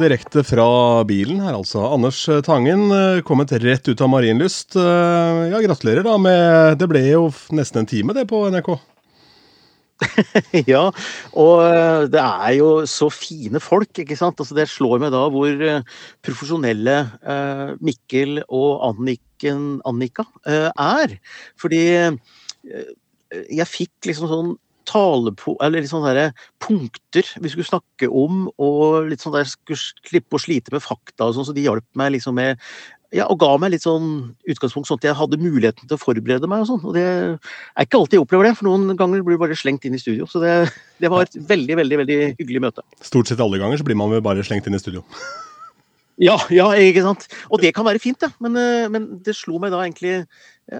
direkte fra bilen her, altså. Anders Tangen eh, kommet rett ut av Marienlyst. Eh, ja, gratulerer da med Det ble jo nesten en time, det, på NRK. ja, og eh, det er jo så fine folk, ikke sant. Altså, det slår meg da hvor profesjonelle Mikkel og Anniken, Annika er. Fordi jeg fikk liksom sånn talepo, eller litt sånne punkter vi skulle snakke om, og litt sånn der skulle slippe å slite med fakta og sånn, så de hjalp meg liksom med ja, og ga meg litt sånn utgangspunkt, sånn at jeg hadde muligheten til å forberede meg. og sånn, og Det er ikke alltid jeg opplever det, for noen ganger blir du bare slengt inn i studio. Så det, det var et veldig veldig, veldig hyggelig møte. Stort sett alle ganger så blir man vel bare slengt inn i studio. Ja, ja, ikke sant. Og det kan være fint, det. Men, eh, men det slo meg da egentlig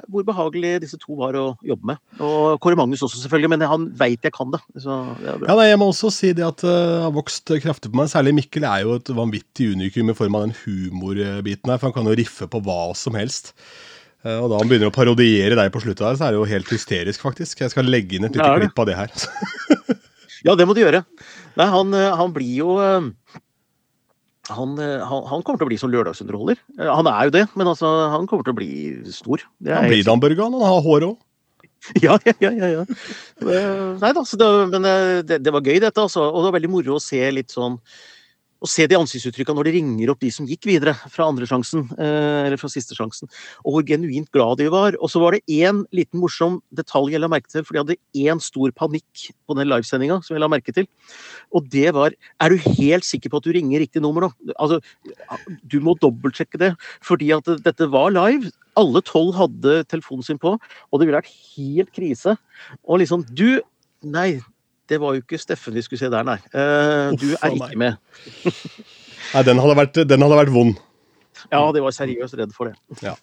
hvor behagelig disse to var å jobbe med. Og Kåre Magnus også, selvfølgelig, men han veit jeg kan det. Så det ja, nei, Jeg må også si det at det uh, har vokst kraftig på meg. Særlig Mikkel er jo et vanvittig unikum i form av den humorbiten her, for han kan jo riffe på hva som helst. Uh, og da han begynner å parodiere deg på sluttet her, så er det jo helt hysterisk, faktisk. Jeg skal legge inn et lite klipp av det her. ja, det må du gjøre. Nei, han, eh, han blir jo uh, han, eh, han, han, kommer til å bli som lørdagsunderholder. Eh, han er jo det, men altså, han kommer til å bli stor. han blir Damburger, han har hår òg. Ja, ja, ja. ja, ja. Nei da, det, men eh, det, det, var gøy, dette. Altså. Og det var veldig moro å se litt sånn å se de ansiktsuttrykkene når de ringer opp de som gikk videre fra andre sjansen, eh, eller fra siste sjansen, og hvor genuint glad de var. Og så var det én liten morsom detalj jeg la merke til, for de hadde én stor panikk på den livesendinga som jeg la merke til. Og det var Er du helt sikker på at du ringer riktig nummer nå? Altså, du må dobbeltsjekke det, fordi at dette var live. Alle tolv hadde telefonen sin på, og det ville vært helt krise. Og liksom Du, nei, det var jo ikke Steffen vi skulle se der, nei. Uh, du er ikke med. nei, den hadde, vært, den hadde vært vond. Ja, de var seriøst redd for det. Ja.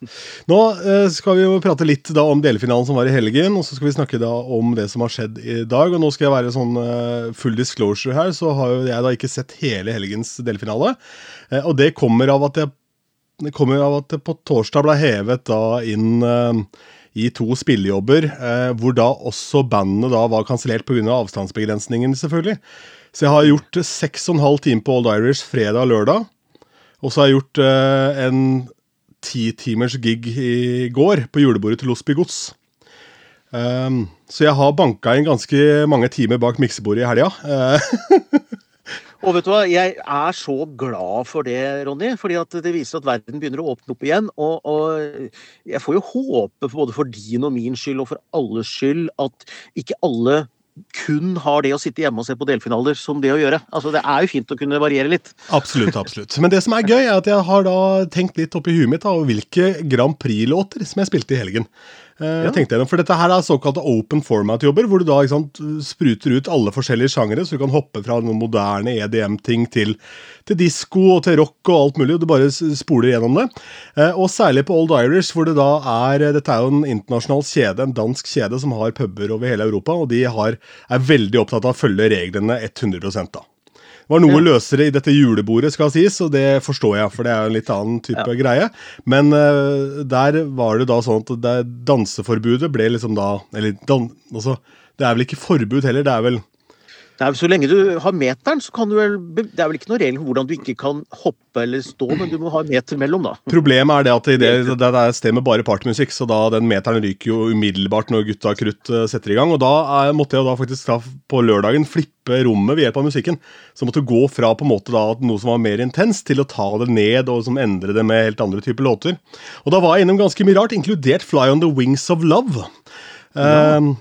Nå uh, skal vi jo prate litt da om delfinalen som var i helgen, og så skal vi snakke da om det som har skjedd i dag. og Nå skal jeg være sånn uh, full disclosure her, så har jo jeg da ikke sett hele helgens delfinale. og det kommer av at jeg det kommer av at det på torsdag ble hevet da inn i to spillejobber, eh, hvor da også bandene da var kansellert pga. Av avstandsbegrensningen, selvfølgelig. Så jeg har gjort seks og en halv time på Old Irish fredag og lørdag. Og så har jeg gjort eh, en titimers gig i går på julebordet til Losby Gods. Um, så jeg har banka inn ganske mange timer bak miksebordet i helga. Og vet du hva, jeg er så glad for det, Ronny. fordi at det viser at verden begynner å åpne opp igjen. Og, og jeg får jo håpe, både for din og min skyld og for alles skyld, at ikke alle kun har det å sitte hjemme og se på delfinaler som det å gjøre. Altså, Det er jo fint å kunne variere litt. Absolutt. absolutt. Men det som er gøy, er at jeg har da tenkt litt oppi huet mitt da, hvilke Grand Prix-låter som jeg spilte i helgen. Uh, ja. tenkte jeg, For dette her er såkalte open format-jobber, hvor du da sant, spruter ut alle forskjellige sjangere, så du kan hoppe fra noen moderne EDM-ting til, til disko og til rock og alt mulig. og Du bare spoler gjennom det. Uh, og særlig på Old Irish, hvor det da er Dette er jo en internasjonal kjede, en dansk kjede som har puber over hele Europa, og de har, er veldig opptatt av å følge reglene 100 da var noe ja. løsere i dette julebordet, skal sies, og det forstår jeg, for det er jo en litt annen type ja. greie. Men uh, der var det da sånn at det, danseforbudet ble liksom da Eller dan, altså, det er vel ikke forbud heller, det er vel Nei, Så lenge du har meteren, så kan du vel Det er vel ikke noe regel for hvordan du ikke kan hoppe eller stå, men du må ha en meter mellom, da. Problemet er det at det, det, er et sted med bare partymusikk, så da den meteren ryker jo umiddelbart når gutta krutt eh, setter i gang. Og da er, måtte jeg da faktisk da på lørdagen flippe rommet ved hjelp av musikken. Så måtte gå fra på en måte da noe som var mer intenst, til å ta det ned og som endre det med helt andre typer låter. Og da var jeg innom ganske mye rart, inkludert Fly on the Wings of Love. Ja. Um,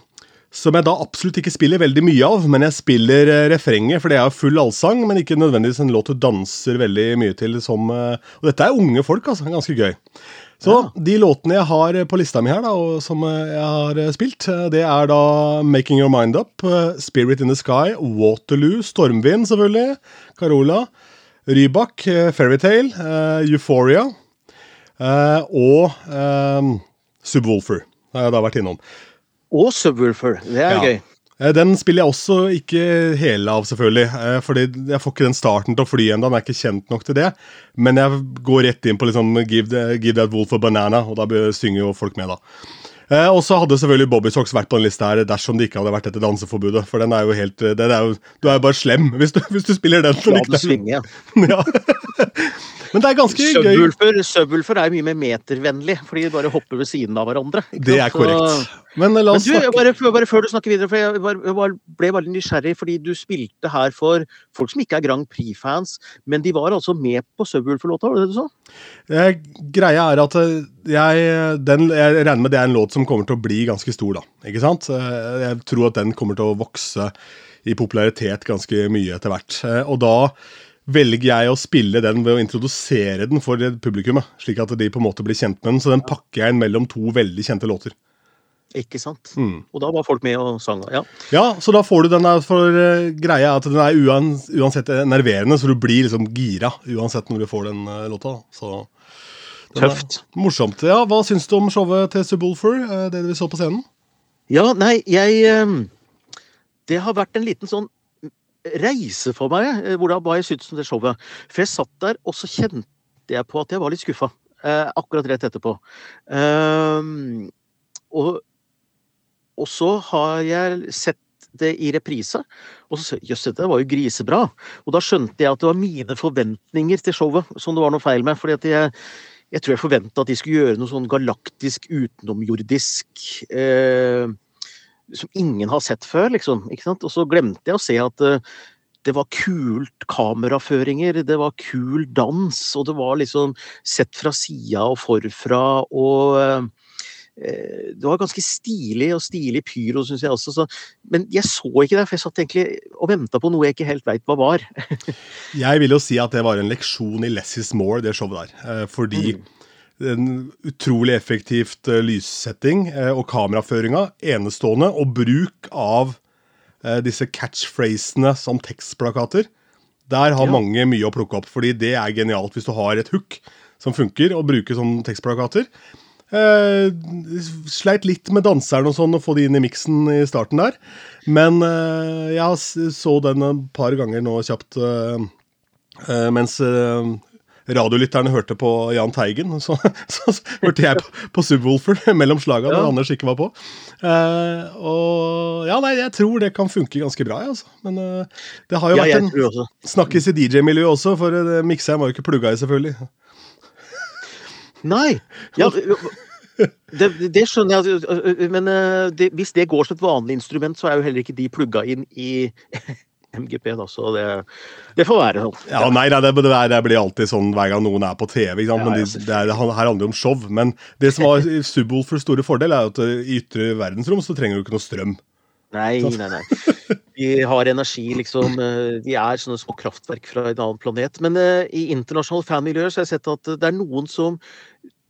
som jeg da absolutt ikke spiller veldig mye av, men jeg spiller uh, refrenget, for det er full allsang, men ikke nødvendigvis en låt du danser veldig mye til som uh, Og dette er unge folk, altså. Ganske gøy. Så ja. de låtene jeg har på lista mi her, da, og som jeg har spilt, det er da Making Your Mind Up, Spirit in the Sky, Waterloo, Stormvind, selvfølgelig, Carola, Rybak, Fairytale, Euphoria og Subwoolfer. Det har jeg da vært innom. Og Subwoolfer. Det er ja. gøy. Eh, den spiller jeg også ikke hele av, selvfølgelig. Eh, fordi Jeg får ikke den starten til å fly ennå. Den er ikke kjent nok til det. Men jeg går rett inn på liksom Give, give that wolf a banana, og da synger jo folk med, da. Eh, og så hadde selvfølgelig Bobby Socks vært på den lista her dersom det ikke hadde vært etter danseforbudet. For den er jo helt det er jo, Du er jo bare slem hvis du, hvis du spiller den. Ja, du svinger. ja. Men det er ganske gøy. Subwoolfer, er mye mer metervennlig, fordi de bare hopper ved siden av hverandre. Det er korrekt. Men la oss Men du, bare, bare, før du snakker videre, for jeg, bare, jeg ble veldig nysgjerrig, fordi du spilte her for folk som ikke er Grand Prix-fans, men de var altså med på Subwoolfer-låta, var det det du sa? Jeg, greia er at eh, jeg, den, jeg regner med det er en låt som kommer til å bli ganske stor, da. Ikke sant? Eh, jeg tror at den kommer til å vokse i popularitet ganske mye etter hvert. Eh, og da velger jeg å spille den ved å introdusere den for publikummet. Slik at de på en måte blir kjent med den. Så den pakker jeg inn mellom to veldig kjente låter. Ikke sant. Mm. Og da var folk med og sang. Ja. ja, så da får du den der for uh, greia at den er uansett nerverende, så du blir liksom gira uansett når du får den uh, låta. Så Tøft. Morsomt. Ja, Hva syns du om showet til Subwoolfer, uh, det vi så på scenen? Ja, nei, jeg um, Det har vært en liten sånn reise for meg, eh, hvordan, hva jeg syntes om det showet. For jeg satt der, og så kjente jeg på at jeg var litt skuffa. Eh, akkurat rett etterpå. Eh, og, og, så har jeg sett det i reprise, og så jøss, dette var jo grisebra. Og da skjønte jeg at det var mine forventninger til showet som det var noe feil med. fordi at jeg, jeg tror jeg forventa at de skulle gjøre noe sånn galaktisk, utenomjordisk eh, som ingen har sett før, liksom. Ikke sant? Og så glemte jeg å se at uh, det var kult kameraføringer, det var kul dans, og det var liksom sett fra sida og forfra, og uh, det var ganske stilig og stilig pyro, syns jeg også. Så, men jeg så ikke det, for jeg satt egentlig og venta på noe jeg ikke helt veit hva var. jeg vil jo si at det var en leksjon i less is more, det showet der. Fordi mm en utrolig effektivt uh, lyssetting uh, og kameraføringa enestående. Og bruk av uh, disse catchphrasene som tekstplakater. Der har ja. mange mye å plukke opp, fordi det er genialt hvis du har et hook som funker, og bruker som tekstplakater. sleit litt med danseren og sånn, å få de inn i miksen i starten der. Men jeg så den et par ganger nå kjapt mens radiolytterne hørte på Jahn Teigen, så, så, så, hørte jeg på, på Subwoolfer mellom slaga ja. Anders ikke var på. Uh, og ja, nei, jeg tror det kan funke ganske bra, jeg, altså. Men uh, det har jo ja, vært en snakkis i DJ-miljøet også, for uh, mikseren var jo ikke plugga i, selvfølgelig. Nei! Ja, det, det, skjønner jeg, men det, hvis det går som et vanlig instrument, så er jo heller ikke de plugga inn i MGP, da, så det, det får være sånn. Ja, nei, det, det, det, blir alltid sånn hver gang noen er på TV. Sant? Men de, det er, her handler det om show. Men det som var Subwoolfers store fordel, er at i ytre verdensrom så trenger du ikke noe strøm. Nei, nei, nei. De har energi, liksom. Eh, de er sånne små kraftverk fra en annen planet. Men uh, i internasjonale fanmiljøer så har jeg sett at det er noen som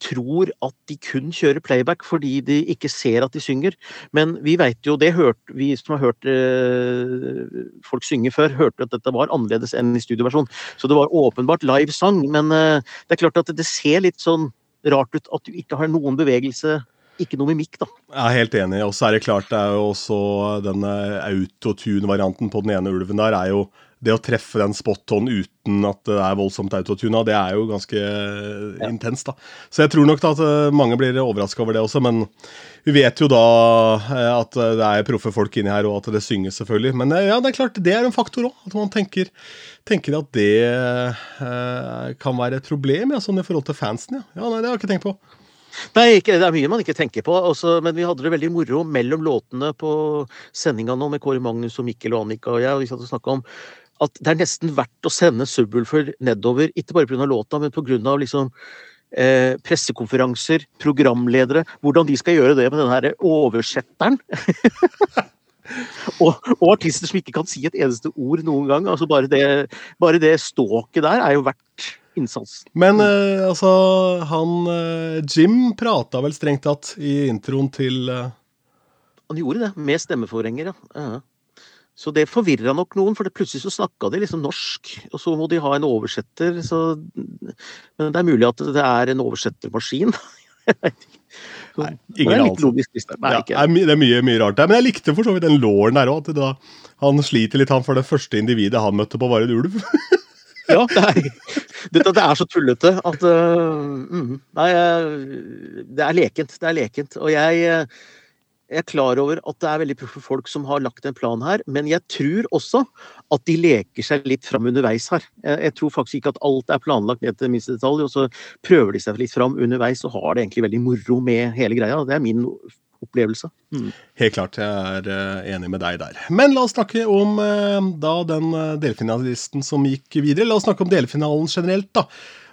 tror at de kun kjører playback fordi de ikke ser at de synger. Men vi vet jo, det hørt, vi som har hørt eh, folk synge før, hørte at dette var annerledes enn i studioversjon. Så det var åpenbart live sang, men eh, det er klart at det ser litt sånn rart ut at du ikke har noen bevegelse ikke noe mimikk, da. Jeg er helt enig. Og så er det klart, det er jo også denne autotune-varianten på den ene ulven der er jo det å treffe den spot-on uten at det er voldsomt autotuna, det er jo ganske ja. intenst. da. Så jeg tror nok da at eh, mange blir overraska over det også, men vi vet jo da eh, at det er proffe folk inni her, og at det synges, selvfølgelig. Men eh, ja, det er klart, det er en faktor òg. At man tenker, tenker, at det eh, kan være et problem ja, sånn i forhold til fansen. Ja. ja, nei, det har jeg ikke tenkt på. Nei, ikke, det er mye man ikke tenker på. Også, men vi hadde det veldig moro mellom låtene på sendinga nå med Kåre Magnus og Mikkel og Annika og jeg. og vi satt og om at det er nesten verdt å sende Subwoolfer nedover, ikke bare pga. låta, men pga. Liksom, eh, pressekonferanser, programledere, hvordan de skal gjøre det med den her oversetteren. og, og, artister som ikke kan si et eneste ord noen gang. altså Bare det, bare det ståket der er jo verdt innsats. Men eh, altså, han eh, Jim prata vel strengt tatt i introen til eh... Han gjorde det, med stemmeforhenger, ja. Uh -huh. Så det forvirra nok noen, for plutselig så snakka de liksom norsk, og så må de ha en oversetter. Så, men det er mulig at det er en oversettermaskin. Nei, ingen det er litt logisk, Nei, ja, det er mye, mye rart der. Men jeg likte for så vidt den låren der òg. Han sliter litt, han, for det første individet han møtte på, var en ulv. ja, det er, det, det er så tullete at uh, mm, Nei, det er lekent. Det er lekent. Og jeg, jeg er klar over at det er veldig proffe folk som har lagt en plan her, men jeg tror også at de leker seg litt fram underveis her. Jeg, tror faktisk ikke at alt er planlagt ned til minste detalj, og så prøver de seg litt fram underveis og har det egentlig veldig moro med hele greia. Det er min opplevelse. Mm. Helt klart, jeg er uh, enig med deg der. Men la oss snakke om uh, da den uh, delfinalisten som gikk videre. La oss snakke om delfinalen generelt, da.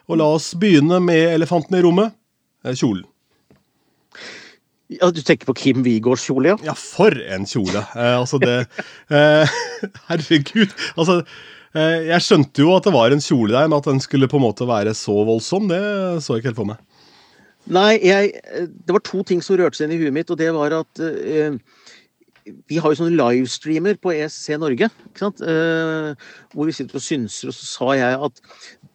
Og la oss begynne med elefanten i rommet, kjolen. Ja, Du tenker på Kim Wigårds kjole, ja? Ja, for en kjole! altså, det Herregud. Altså jeg skjønte jo at det var en kjole der, men at den skulle på en måte være så voldsom, det så jeg ikke helt for meg. Nei, jeg, det var to ting som rørte seg inn i huet mitt, og det var at uh, vi har jo sånne livestreamer på ESC Norge, ikke sant? Eh, hvor vi sitter og synser, og så sa jeg at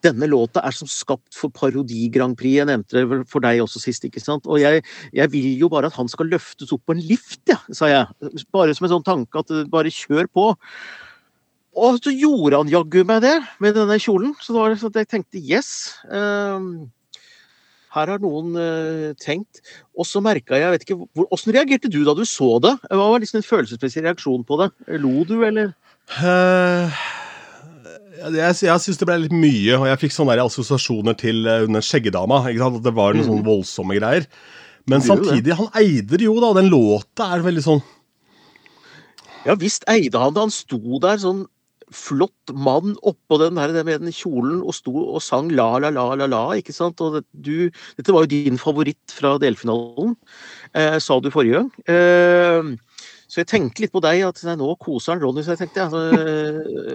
denne låta er som skapt for Parodi Grand Prix. Jeg nevnte det for deg også sist, ikke sant. Og jeg, jeg vil jo bare at han skal løftes opp på en lift, ja, sa jeg. Bare som en sånn tanke at bare kjør på. Og så gjorde han jaggu meg det med denne kjolen. Så det var sånn at jeg tenkte yes. Uh, her har noen uh, tenkt. Og så merka jeg, jeg vet ikke, Hvordan reagerte du da du så det? Hva var liksom en følelsesmessig reaksjon på det? Lo du, eller? Uh, jeg jeg syns det ble litt mye, og jeg fikk sånne assosiasjoner til uh, under Skjeggedama. At det var noen mm. sånne voldsomme greier. Men samtidig, han eide det jo, da. Den låta er veldig sånn Ja visst eide han det. Han sto der sånn flott mann oppå den, der, med den kjolen og sto og sang la, la, la, la, la. ikke sant? Og det, du, dette var jo din favoritt fra delfinalen, eh, sa du forrige gang. Eh, så jeg tenkte litt på deg, at nei, nå koser han Ronny, så jeg tenkte altså,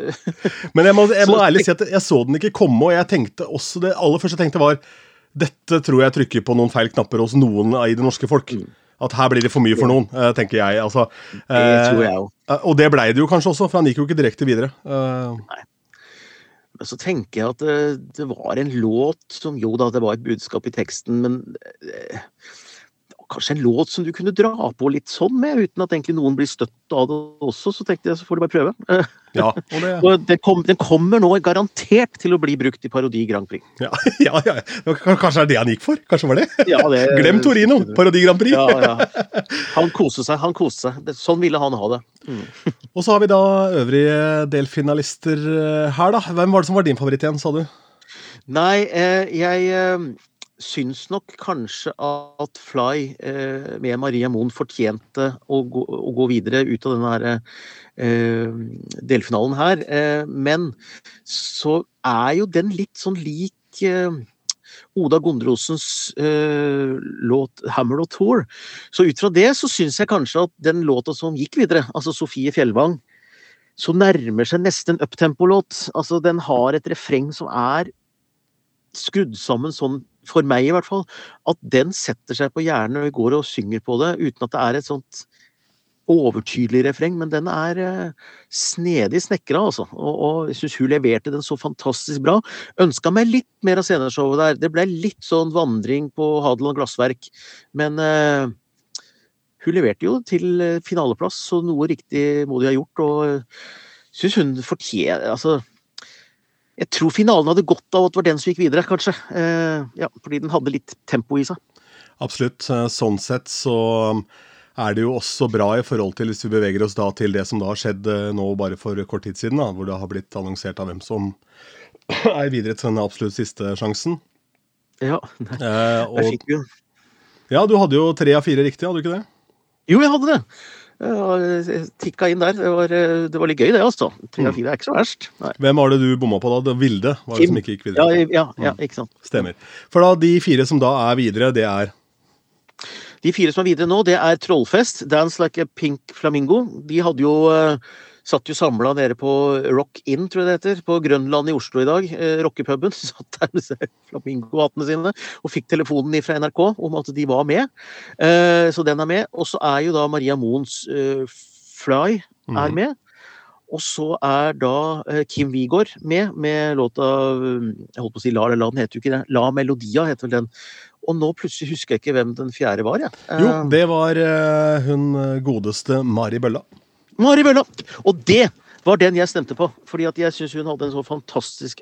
Men jeg må, jeg må ærlig si at jeg så den ikke komme, og jeg tenkte også det aller første jeg tenkte var dette tror jeg trykker på noen feil knapper hos noen i det norske folk. Mm at her blir det for mye for noen, eh, tenker jeg. Altså, det tror jeg òg. Eh, og det blei det jo kanskje også, for han gikk jo ikke direkte videre. Eh, Nei. Men så tenker jeg at det, det, var en låt som Jo da, det var et budskap i teksten, men kanskje en låt som du kunne dra på litt sånn med, uten at egentlig noen blir støtt av det også. Så tenkte jeg så får du bare prøve. Ja, og det... og den, kom, den, kommer nå garantert til å bli brukt i Parodi Grand Prix. Ja, ja, ja. Kanskje det er det han gikk for? Kanskje var det? Ja, det... Glem Torino! Parodi Grand Prix! Ja, ja. Han koste seg, han koste seg. Sånn ville han ha det. Mm. Og så har vi da øvrige delfinalister eh, her, da. Hvem var det som var din favoritt igjen, sa du? Nei, eh, jeg eh, syns nok kanskje at Fly eh, med Maria Moen fortjente å gå, å gå, videre ut av denne her, eh, delfinalen her. Eh, men så er jo den litt sånn lik eh, Oda Gondrosens eh, låt 'Hammer og Tour'. Så ut fra det så syns jeg kanskje at den låta som gikk videre, altså Sofie Fjellvang, så nærmer seg nesten en uptempo-låt. Altså, den har et refreng som er skrudd sammen sånn for meg i hvert fall, at den setter seg på hjernen når vi går og synger på det, uten at det er et sånt overtydelig refreng, men den er uh, snedig snekra, altså. Og, og jeg syns hun leverte den så fantastisk bra. Ønska meg litt mer av sceneshowet der. Det ble litt sånn vandring på Hadeland glassverk, men uh, hun leverte jo til finaleplass, så noe riktig må de ha gjort. Og uh, syns hun fortjener Altså, jeg tror finalen hadde godt av at det var den som gikk videre, kanskje. Eh, ja, fordi den hadde litt tempo i seg. Absolutt. Eh, sånn sett så um, er det jo også bra i forhold til hvis vi beveger oss da til det som da har skjedd eh, nå bare for kort tid siden, da, hvor det har blitt annonsert av hvem som er videre til den absolutt siste sjansen. Ja, der, eh, fikk vi jo. Ja, du hadde jo tre av fire riktige, hadde du ikke det? Jo, jeg hadde det. Jeg tikka inn der. Det var, det var, litt gøy, det, altså. Tre av mm. fire er ikke så verst. Nei. Hvem var det du bomma på da? Det Vilde var det som ikke gikk videre? Ja, ja, ja, mm. ikke sant. Stemmer. For da, de fire som da er videre, det er De fire som er videre nå, det er Trollfest, Dance Like a Pink Flamingo. De hadde jo Satt jo samla nede på Rock In, tror jeg det heter, på Grønland i Oslo i dag. Eh, Rockepuben. Satt der med flamingohattene sine og fikk telefonen fra NRK om at de var med. Eh, så den er med. Og så er jo da Maria Moens eh, Fly er mhm. med. Og så er da eh, Kim Wigård med, med låta Jeg holdt på å si La La La, den heter jo ikke det. La Melodia heter vel den. Og nå plutselig husker jeg ikke hvem den fjerde var. Ja. Jo, eh, det var uh, hun godeste Mari Bølla. Mari Bølla! Og det var den jeg stemte på. Fordi at jeg syns hun hadde en så fantastisk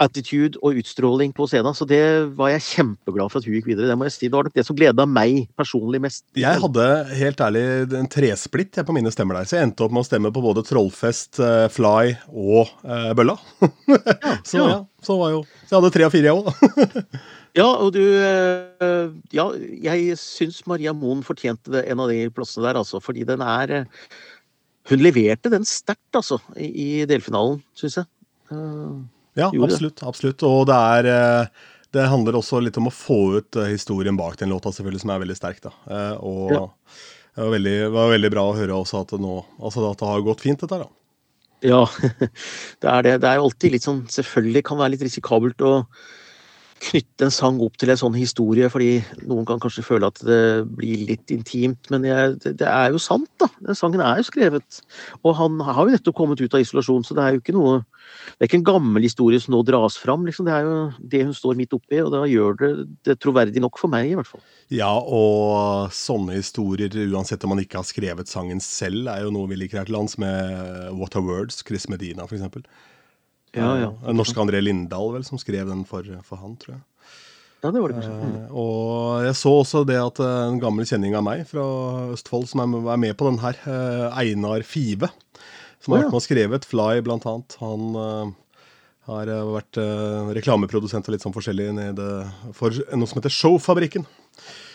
attitude og utstråling på scenen. Så det var jeg kjempeglad for at hun gikk videre. Det må jeg si. Det var nok det som gleda meg personlig mest. Jeg hadde helt ærlig en tresplitt jeg, på mine stemmer der, så jeg endte opp med å stemme på både Trollfest, uh, Fly og uh, Bølla. ja, så ja. ja, så var jo Så jeg hadde tre av fire, jeg òg. ja, og du uh, Ja, jeg syns Maria Moen fortjente en av de plassene der, altså. Fordi den er Hun leverte den sterkt, altså, i, delfinalen, syns jeg. Ja, absolutt. absolutt. Og det er eh, det handler også litt om å få ut eh, historien bak den låta, selvfølgelig, som er veldig sterk. da. Og ja. det, var veldig, var veldig, bra å høre også at nå, altså at det har gått fint, dette her. da. Ja, det er det. Det er jo alltid litt sånn Selvfølgelig kan det være litt risikabelt å knytte en sang opp til en sånn historie, fordi noen kan kanskje føle at det blir litt intimt, men jeg, det, er jo sant, da. Den sangen er jo skrevet. Og han har jo nettopp kommet ut av isolasjon, så det er jo ikke noe Det er ikke en gammel historie som nå dras fram, liksom. Det er jo det hun står midt oppi, og da gjør det det troverdig nok for meg, i hvert fall. Ja, og sånne historier, uansett om man ikke har skrevet sangen selv, er jo noe vi liker her til lands, med What Are Words, Chris Medina, for eksempel. Ja, ja. Den norske André Lindahl vel, som skrev den for, for han, tror jeg. Ja, det var det kanskje. Mm. og jeg så også det at eh, en gammel kjenning av meg fra Østfold som er, er med på den her, eh, Einar Five, som har vært med og skrevet Fly, blant annet. Han har vært reklameprodusent og litt sånn forskjellig nede for noe som heter Showfabrikken.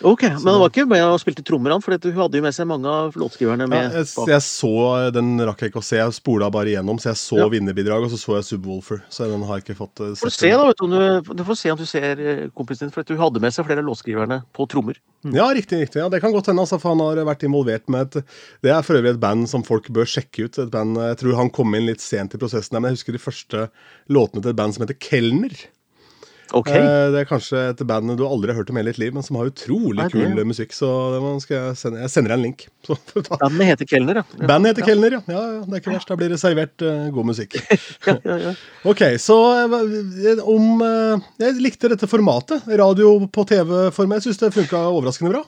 Ok, Men han var ikke med og spilte trommer, han? For hun hadde jo med seg mange av låtskriverne med. Ja, jeg, jeg, så, Den rakk jeg ikke å se, jeg spola bare igjennom. Så jeg så ja. vinnerbidrag, og så så jeg Subwoolfer. Så den har jeg ikke fått sett. Får se, da, vet du, du, får se om du ser eh, kompisen din, for hun hadde med seg flere av låtskriverne på trommer. Mm. Ja, riktig. riktig. Ja, Det kan godt hende, altså, for han har vært involvert med et Det er for øvrig et band som folk bør sjekke ut. Et band, Jeg tror han kom inn litt sent i prosessen, men jeg husker de første låtene til et band som heter Kelner. Okay. Eh, det er kanskje et band du aldri har hørt om hele ditt liv, men som har utrolig Nei, kul musikk. Så jeg, sende, jeg, sender deg en link. Bandet heter Kelner, ja. Bandet heter ja. Kelner, ja. ja. Det er ikke verst. Da blir det servert uh, god musikk. ja, ja, ja. Ok, så uh, om um, Jeg likte dette formatet. Radio på TV-format. Jeg syns det funka overraskende bra.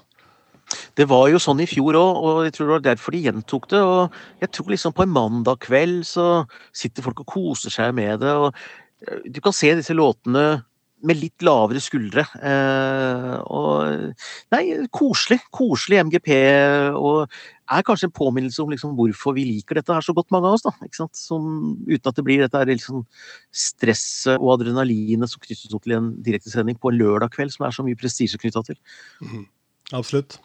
Det var jo sånn i fjor òg, og jeg tror det var derfor de gjentok det. og Jeg tror liksom på en mandag kveld så sitter folk og koser seg med det. og Du kan se disse låtene med litt lavere skuldre. Eh, og Nei, koselig. Koselig MGP. Og er kanskje en påminnelse om liksom hvorfor vi liker dette her så godt, mange av oss. da, ikke sant? Som, uten at det blir dette liksom stresset og adrenalinet som knyttes opp til en direktesending på en lørdag kveld, som er så mye prestisje knytta til. Mm, absolutt.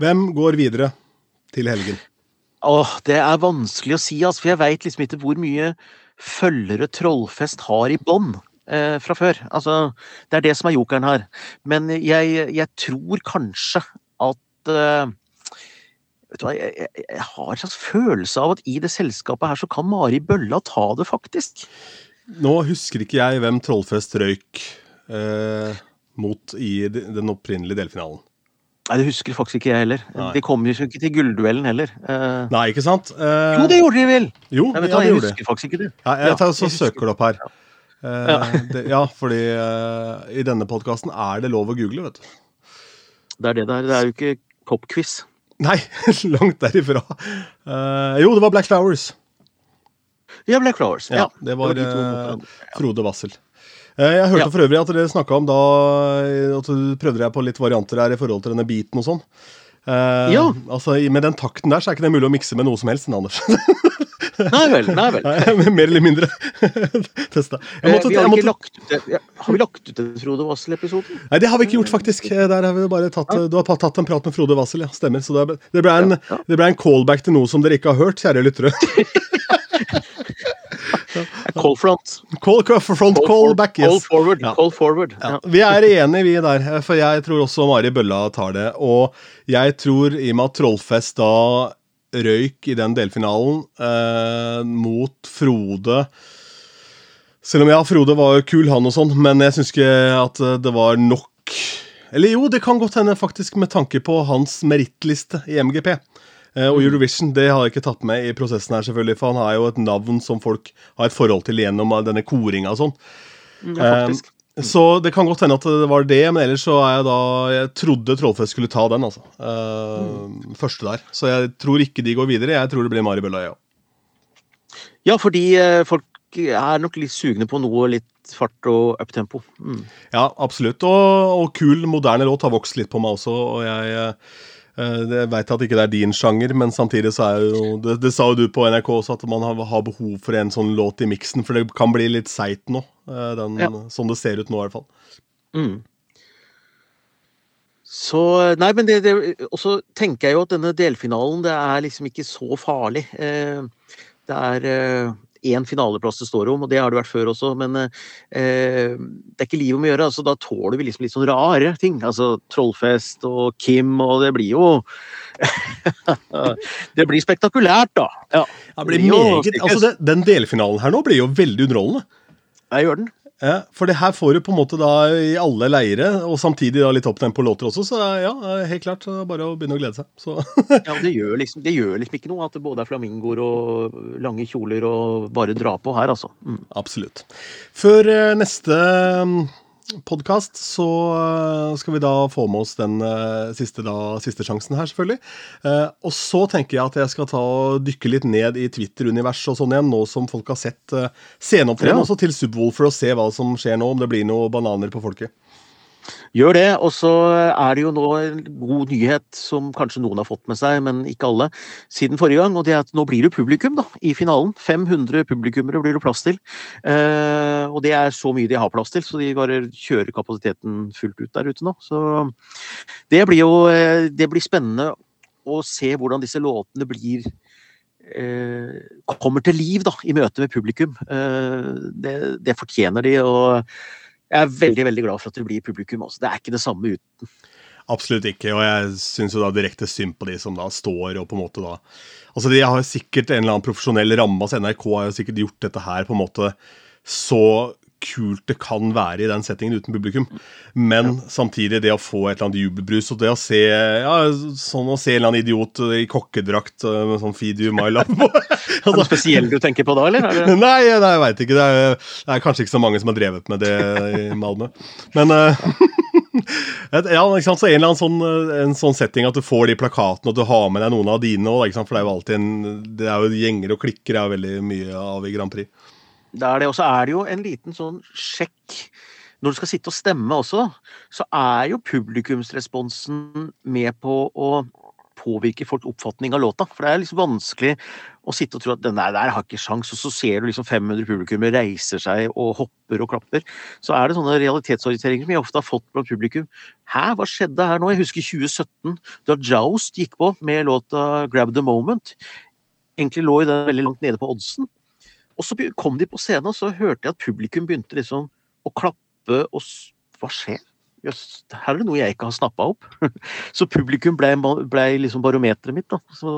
Hvem går videre til helgen? Åh, det er vanskelig å si, altså, for jeg veit liksom ikke hvor mye følgere Trollfest har i bånn eh, fra før. Altså, det er det som er jokeren her. Men jeg, jeg tror kanskje at eh, vet du hva, jeg, jeg, jeg, har en slags følelse av at i det selskapet her så kan Mari Bølla ta det, faktisk. Nå husker ikke jeg hvem Trollfest røyk eh, mot i den opprinnelige delfinalen. Nei, Det husker faktisk ikke jeg heller. Nei. De kom jo ikke til gullduellen heller. Uh, Nei, ikke sant? Uh, jo, det gjorde de vel! Jo, vet ja, jeg husker faktisk ikke det. Ja, jeg tar så søker det opp her. Ja. Ja. Eh, det, ja, fordi uh, i denne podkasten er det lov å google, vet du. Det er det der. Det er jo ikke popquiz. Nei, langt derifra. Uh, jo, det var Black Flowers. Ja, Black Flowers. Ja, Det var, det var uh, Frode Wassel. Jeg hørte ja. for øvrig at dere snakka om da At du prøvde deg på litt varianter her i forhold til denne beaten og sånn. Eh, ja. Altså, Med den takten der så er ikke det mulig å mikse med noe som helst, Anders. Nei vel. nei vel. Mer eller mindre. Testa. Eh, måtte, vi har, måtte... lagt ut, har vi lagt ut den Frode Wassel-episoden? Nei, det har vi ikke gjort, faktisk. Eh, der har vi bare tatt, ja. Du har tatt en prat med Frode Wassel, ja. Stemmer. Så det, det, ble en, ja, det ble en callback til noe som dere ikke har hørt, kjære lyttere. Call front. Call, front, call, call back, yes. Call forward. Ja. Call forward. Ja. Vi er enige, vi der. For jeg tror også Mari Bølla tar det. Og jeg tror, i og med at Trollfest da røyk i den delfinalen eh, mot Frode. Selv om ja, Frode var kul, han og sånn, men jeg syns ikke at det var nok Eller jo, det kan godt hende, faktisk, med tanke på hans merittliste i MGP. Eh, og mm. Eurovision det har jeg ikke tatt med i prosessen her, selvfølgelig, for han har jo et navn som folk har et forhold til gjennom denne koringa og sånn. Ja, faktisk. Så det kan godt hende at det var det, men ellers så er jeg da Jeg trodde Trollfest skulle ta den, altså. Uh, mm. Første der. Så jeg tror ikke de går videre. Jeg tror det blir Mari Bølla, ja. Ja, fordi uh, folk er nok litt sugne på noe litt fart og uptempo. Mm. Ja, absolutt. Og, og, kul, moderne låt har vokst litt på meg også. og jeg... Eh, jeg veit at ikke det er din sjanger, men samtidig så er jo Det, det sa jo du på NRK også, at man har, har, behov for en sånn låt i miksen. For det kan bli litt seigt nå, den, ja. sånn det ser ut nå i hvert fall. Mm. Så Nei, men det, det Og så tenker jeg jo at denne delfinalen, det er liksom ikke så farlig. Eh, det er én finaleplass det står om, og det har det vært før også, men eh, det er ikke liv om å gjøre. altså Da tåler vi liksom litt sånn rare ting. altså Trollfest og Kim, og det blir jo Det blir spektakulært, da. Ja, det blir meget, altså Den delfinalen her nå blir jo veldig underholdende. Jeg gjør den. Ja, For det her får du på en måte da i alle leire, og samtidig da litt opptempo-låter også. Så ja, helt klart. Bare å begynne å glede seg. ja, det gjør, liksom, det gjør, liksom, ikke noe at det både er flamingoer og lange kjoler og bare dra på her, altså. Mm. Absolutt. Før eh, neste podkast, så eh, skal vi da få med oss den uh, siste, da, siste, sjansen her, selvfølgelig. Uh, og så tenker jeg at jeg skal ta og dykke litt ned i Twitter-universet og sånn igjen, nå som folk har sett sceneopptreden ja. også til Subwoolfer, å se hva som skjer nå, om det blir noe bananer på folket. Gjør det. Og så er det jo nå en god nyhet som kanskje noen har fått med seg, men ikke alle, siden forrige gang. Og det er at nå blir det publikum da, i finalen. 500 publikummere blir det plass til. Eh, og det er så mye de har plass til, så de bare kjører kapasiteten fullt ut der ute nå. Så det blir jo eh, det blir spennende å se hvordan disse låtene blir eh, kommer til liv da, i møte med publikum. Eh, det, det fortjener de. og jeg er veldig veldig glad for at det blir publikum. Også. Det er ikke det samme uten. Absolutt ikke, og jeg syns jo da direkte synd på de som da står og på en måte da Altså, de har sikkert en eller annen profesjonell ramme, altså NRK har jo sikkert gjort dette her på en måte så kult det kan være i den settingen uten publikum. Men ja. samtidig det å få et eller annet jubelbrus og det å se ja, sånn å se en eller annen idiot i kokkedrakt eh, med sånn feed you my love altså, Er det spesielt du tenker på da, eller? nei, nei, jeg veit ikke. Det er, det er, kanskje ikke så mange som har drevet med det i Malmö. Men uh, ja, ikke sant? Så en eller annen sånn, en sånn setting at du får de plakatene, og du har med deg noen av dine òg. For det er jo alltid en Det er jo gjenger og klikker er jo veldig mye av i Grand Prix. Det er det. Og så er det jo en liten sånn sjekk når du skal sitte og stemme også, så er jo publikumsresponsen med på å påvirke folks oppfatning av låta. For det er liksom vanskelig å sitte og tro at den der, der har ikke sjans, og så ser du liksom 500 publikummere reiser seg og hopper og klapper. Så er det sånne realitetsorienteringer som jeg ofte har fått blant publikum. Hæ, hva skjedde her nå? Jeg husker 2017, da Joust gikk på med låta 'Grab the Moment'. Egentlig lå jo den veldig langt nede på oddsen. Og så kom de på scenen, og så hørte jeg at publikum begynte liksom å klappe og Hva skjer? Jøss, her er det noe jeg ikke har snappa opp. Så publikum ble, ble liksom barometeret mitt, da. Så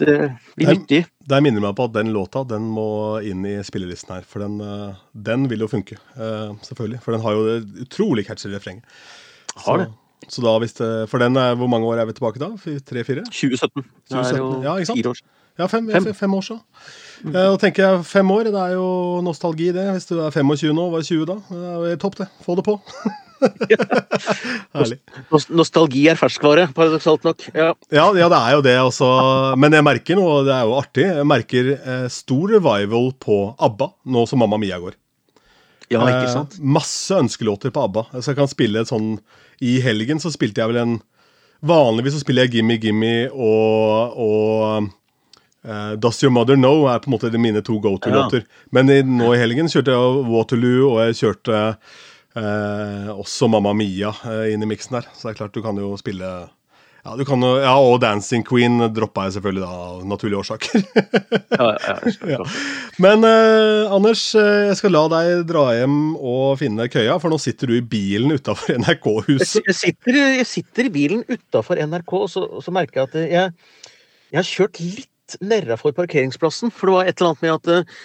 det blir nyttig. Det minner meg på at den låta den må inn i spillelisten her. For den, eh, den vil jo funke, eh, selvfølgelig. For den har jo det utrolig catchy refrenget. Har det. Så da hvis det, For den er, Hvor mange år er vi tilbake da? Tre-fire? 2017. 2017. Det er jo ja, ikke sant? fire år. Ja, fem, fem. fem år siden. Mm. Og tenker jeg fem år, det er jo nostalgi, det. Hvis du er 25 nå, var 20 da. Det er jo topp, det. Få det på. Herlig. Nostalgi er ferskvare, paradoksalt nok. Ja. ja. Ja, det er jo det også. Men jeg merker noe, det er jo artig, jeg merker eh, stor revival på ABBA nå som Mamma Mia går. Ja, ikke eh, sant? Eh, masse ønskelåter på ABBA. Så jeg kan spille et sånn I helgen så spilte jeg vel en Vanligvis så spiller jeg Gimme Gimme og, og Uh, Does Your Mother Know er på en måte mine to go to-låter. Ja. Men i, nå i helgen kjørte jeg Waterloo, og jeg kjørte uh, også Mamma Mia uh, inn i miksen der. Så det er klart du kan jo spille ja, du kan, ja, og Dancing Queen droppa jeg selvfølgelig da, av naturlige årsaker. ja, ja, Men Anders, jeg skal la deg dra hjem og finne køya, for nå sitter du i bilen utafor NRK-huset. Jeg, sitter, jeg sitter i bilen utafor NRK, og så, og så merker jeg at jeg, jeg har kjørt litt litt for parkeringsplassen. For det var et eller annet med at eh,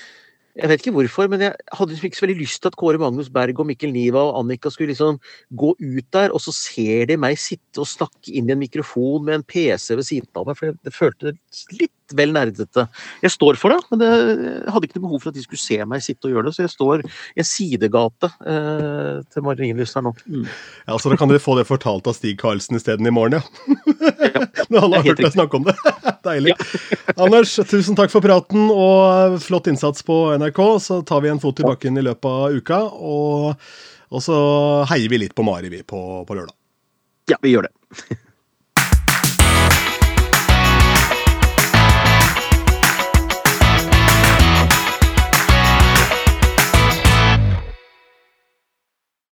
jeg vet ikke hvorfor, men jeg hadde liksom ikke så veldig lyst til at Kåre Magnus Berg og Mikkel Niva og Annika skulle liksom gå ut der, og så ser de meg sitte og snakke inn i en mikrofon med en PC ved siden av meg, for det følte litt vel nerdete. Jeg står for det, men jeg hadde ikke noe behov for at de skulle se meg sitte og gjøre det, så jeg står i en sidegate eh, til Marienlyst her nå. Mm. Ja, Så da kan dere få det fortalt av Stig Karlsen isteden i morgen, ja. ja. Når alle har hørt deg snakke om det. Deilig. Ja. Anders, tusen takk for praten og flott innsats på NRK. Så tar vi en fot i bakken i løpet av uka. Og, og så heier vi litt på Mari, vi, på, på lørdag. Ja, vi gjør det.